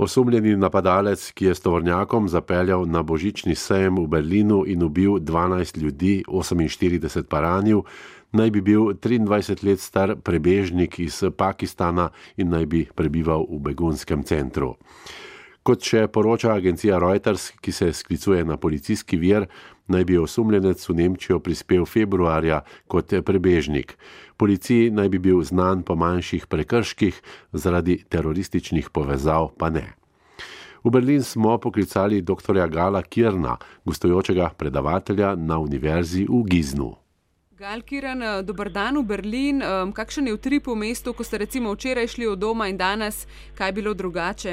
Osumljeni napadalec, ki je s tovornjakom zapeljal na božični sejem v Berlinu in ubil 12 ljudi, 48 pa ranil, naj bi bil 23 let star prebežnik iz Pakistana in naj bi prebival v begunskem centru. Kot še poroča agencija Reuters, ki se sklicuje na policijski vir, naj bi osumljenec v Nemčijo prispel februarja kot prebežnik. Policiji naj bi bil znan po manjših prekrških, zaradi terorističnih povezav pa ne. V Berlin smo poklicali dr. Gala Kirna, gostujočega predavatelja na univerzi v Giznu. Gal Kiran, dober dan v Berlin. Kakšen je utrip v mestu, ko ste recimo včeraj šli od doma in danes, kaj je bilo drugače?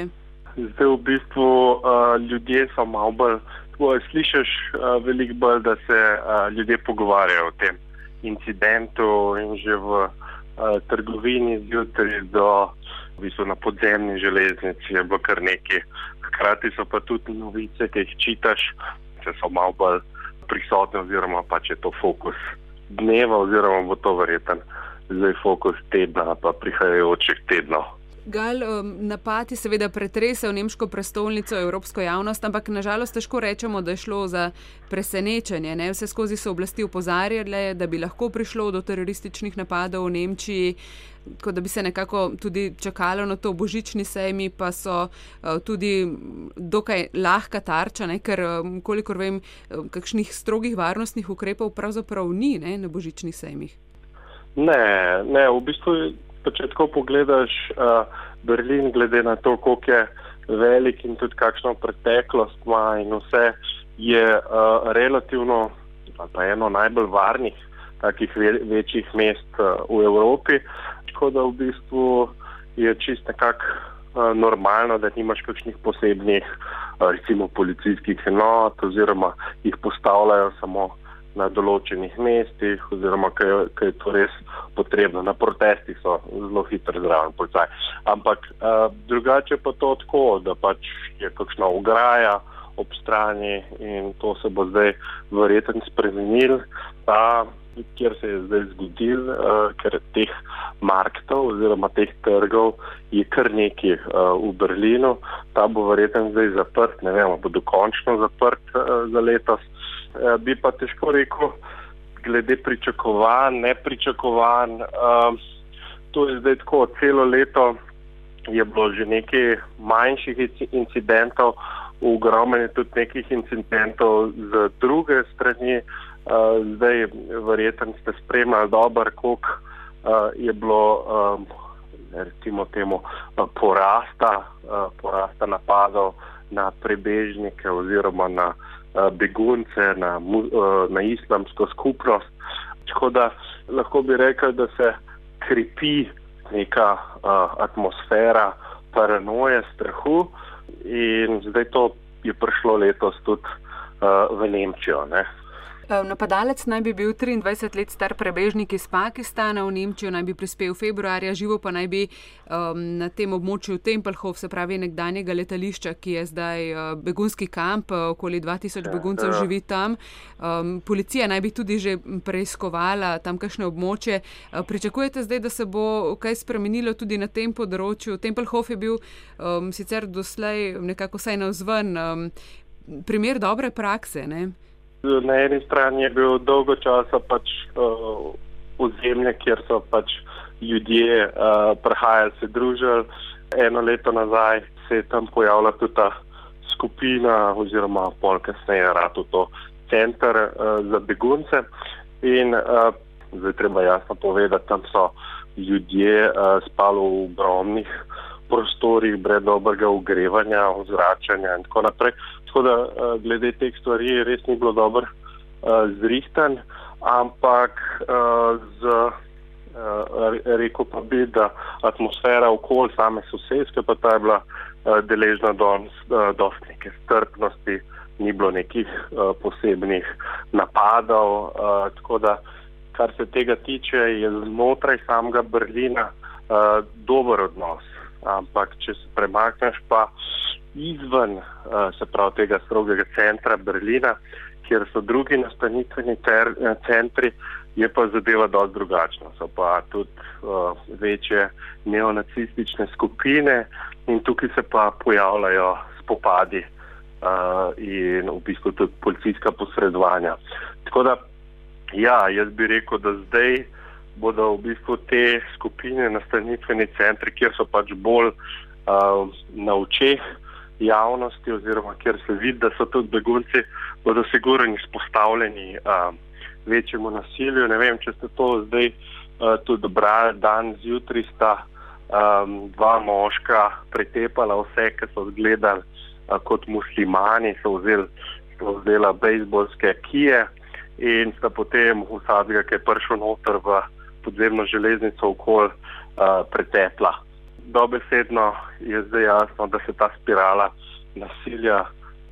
Zdaj v bistvu uh, ljudje so malo bolj, slišiš uh, veliko bolj, da se uh, ljudje pogovarjajo o tem incidentu in že v uh, trgovini zjutraj do v bistvu na podzemni železnici je bilo kar nekaj. Hkrati so pa tudi novice, ki jih čitaš, če so malo bolj prisotne oziroma pa če je to fokus dneva oziroma bo to verjeten zdaj fokus tedna pa prihajajočih tednov. Gal, um, napad je seveda pretresel nemško prestolnico, evropsko javnost, ampak nažalost težko rečemo, da je šlo za presenečenje. Ne? Vse skozi so oblasti upozarjale, da bi lahko prišlo do terorističnih napadov v Nemčiji, kot da bi se nekako tudi čakalo na to božični sejmi, pa so uh, tudi dokaj lahka tarča, ne? ker um, kolikor vem, um, kakšnih strogih varnostnih ukrepov pravzaprav ni ne? na božičnih sejmih. Ne, ne, v bistvu če tako pogledaš uh, Berlin, glede na to, koliko je velik in tudi kakšno preteklost ima in vse, je uh, relativno eno najbolj varnih takih ve večjih mest uh, v Evropi. Tako da v bistvu je čist nekako uh, normalno, da nimaš kakšnih posebnih, uh, recimo policijskih enot oziroma jih postavljajo samo na določenih mestih, oziroma kaj, kaj je to res potrebno. Na protestih so zelo hitro zraven policaj. Ampak uh, drugače pa to tako, da pač je kakšna ograja ob strani in to se bo zdaj verjetno spremenil. Uh, kjer se je zdaj zgodil, uh, ker teh marketov oziroma teh trgov je kar nekaj uh, v Berlinu. Ta bo verjetno zdaj zaprt, ne vem, bo dokončno zaprt uh, za letos. Eh, bi pa težko rekel, glede pričakovanj, nepričakovanj. Uh, to je zdaj tako, celo leto je bilo že nekaj manjših incidentov, ogromno je tudi nekih incidentov z druge strani. Uh, zdaj, verjetno ste spremljali dobro, koliko uh, je bilo. Um, recimo temu porasta, porasta napadov na prebežnike oziroma na begunce, na, eh, na islamsko skupnost. Tako da lahko bi rekel, da se krepi neka uh, atmosfera paranoje, strahu in zdaj to je prišlo letos tudi uh, v Nemčijo. Ne. Napadalec naj bi bil 23 let star prebežnik iz Pakistana, v Nemčijo naj bi prispel februarja, živo pa naj bi um, na tem območju Tempelhof, se pravi nekdanjega letališča, ki je zdaj uh, begunski kamp, uh, okoli 2000 ja, beguncev ja. živi tam. Um, policija naj bi tudi že preiskovala tamkajšnje območje. Uh, pričakujete zdaj, da se bo kaj spremenilo tudi na tem področju? Tempelhof je bil um, sicer doslej nekako saj navzven um, primer dobre prakse. Ne? Na eni strani je bil dolgo časa pač uh, ozemlje, kjer so pač ljudje uh, prihajali, se družili. Eno leto nazaj se je tam pojavila tudi ta skupina, oziroma pol kasneje, rado to center uh, za begunce. In uh, zdaj treba jasno povedati, tam so ljudje uh, spali v ogromnih prostorih, brez dobrega ogrevanja, ozračanja in tako naprej. Tako da uh, glede teh stvari res ni bilo dobro uh, zrihtan, ampak uh, z, uh, rekel pa bi, da atmosfera okoli same sosedske pa ta je bila uh, deležna dosti uh, neke strpnosti, ni bilo nekih uh, posebnih napadov. Uh, tako da kar se tega tiče, je znotraj samega Berlina uh, dober odnos. Ampak, če se premakneš pa izven uh, se pravi tega strogega centra Berlina, kjer so drugi nastanitveni ter, uh, centri, je pa zadeva dosti drugačna. So pa tudi uh, večje neonacistične skupine in tukaj se pa pojavljajo spopadi uh, in v bistvu tudi policijska posredovanja. Tako da, ja, jaz bi rekel, da zdaj bodo v bistvu te skupine nastanitveni centri, kjer so pač bolj uh, na očeh javnosti oziroma kjer se vidi, da so tudi begunci, bodo sigurno izpostavljeni. Uh, večjemu nasilju. Ne vem, če ste to zdaj uh, tudi brali, dan zjutraj sta um, dva moška pretepala vse, ki so zgledali uh, kot muslimani, so vzeli, so vzeli bejzbolske kije in sta potem vsakega, ki je prišel noter v podzemno železnico, okol uh, pretepla. Dobesedno je zdaj jasno, da se ta spirala nasilja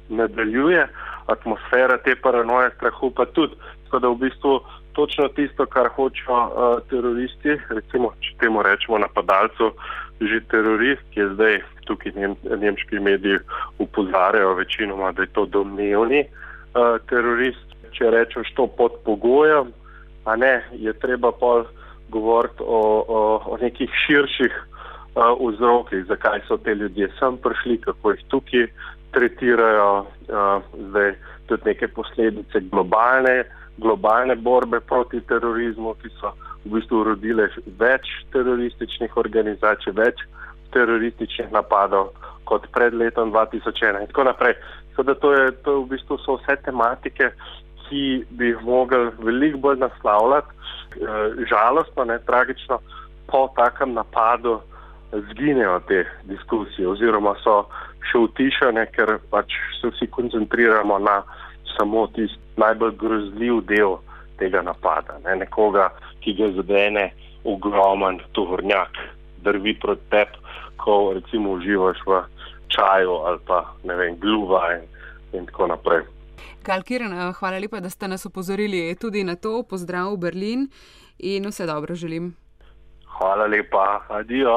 nadaljuje, atmosfera te paranoje, strahu pa tudi. Tako da v bistvu točno tisto, kar hočejo uh, teroristi, recimo, če temu rečemo napadalcu, že terorist, ki je zdaj tukaj nem, nemški mediji upozarjajo večinoma, da je to domnevni uh, terorist. Če rečeš to pod pogojem, a ne, je treba pa govoriti o, o, o nekih širših uh, vzrokih, zakaj so te ljudje sem prišli, kako jih tukaj tretirajo, uh, zdaj tudi neke posledice globalne globalne borbe proti terorizmu, ki so v bistvu urodile več terorističnih organizacij, več terorističnih napadov kot pred letom 2001 in tako naprej. Sada to, je, to je v bistvu so vse tematike, ki bi jih mogli veliko bolj naslavljati. E, žalostno, ne tragično, po takem napadu zginejo te diskusije oziroma so še utišane, ker pač se vsi koncentriramo na samo tisti najbolj grozljiv del tega napada. Ne? Nekoga, ki ga zadene ogromen tovornjak, drvi proti tebi, ko recimo uživaš v čaju ali pa ne vem, gluva in, in tako naprej. Kalkiran, hvala lepa, da ste nas opozorili tudi na to. Pozdrav v Berlin in vse dobro želim. Hvala lepa, adijo.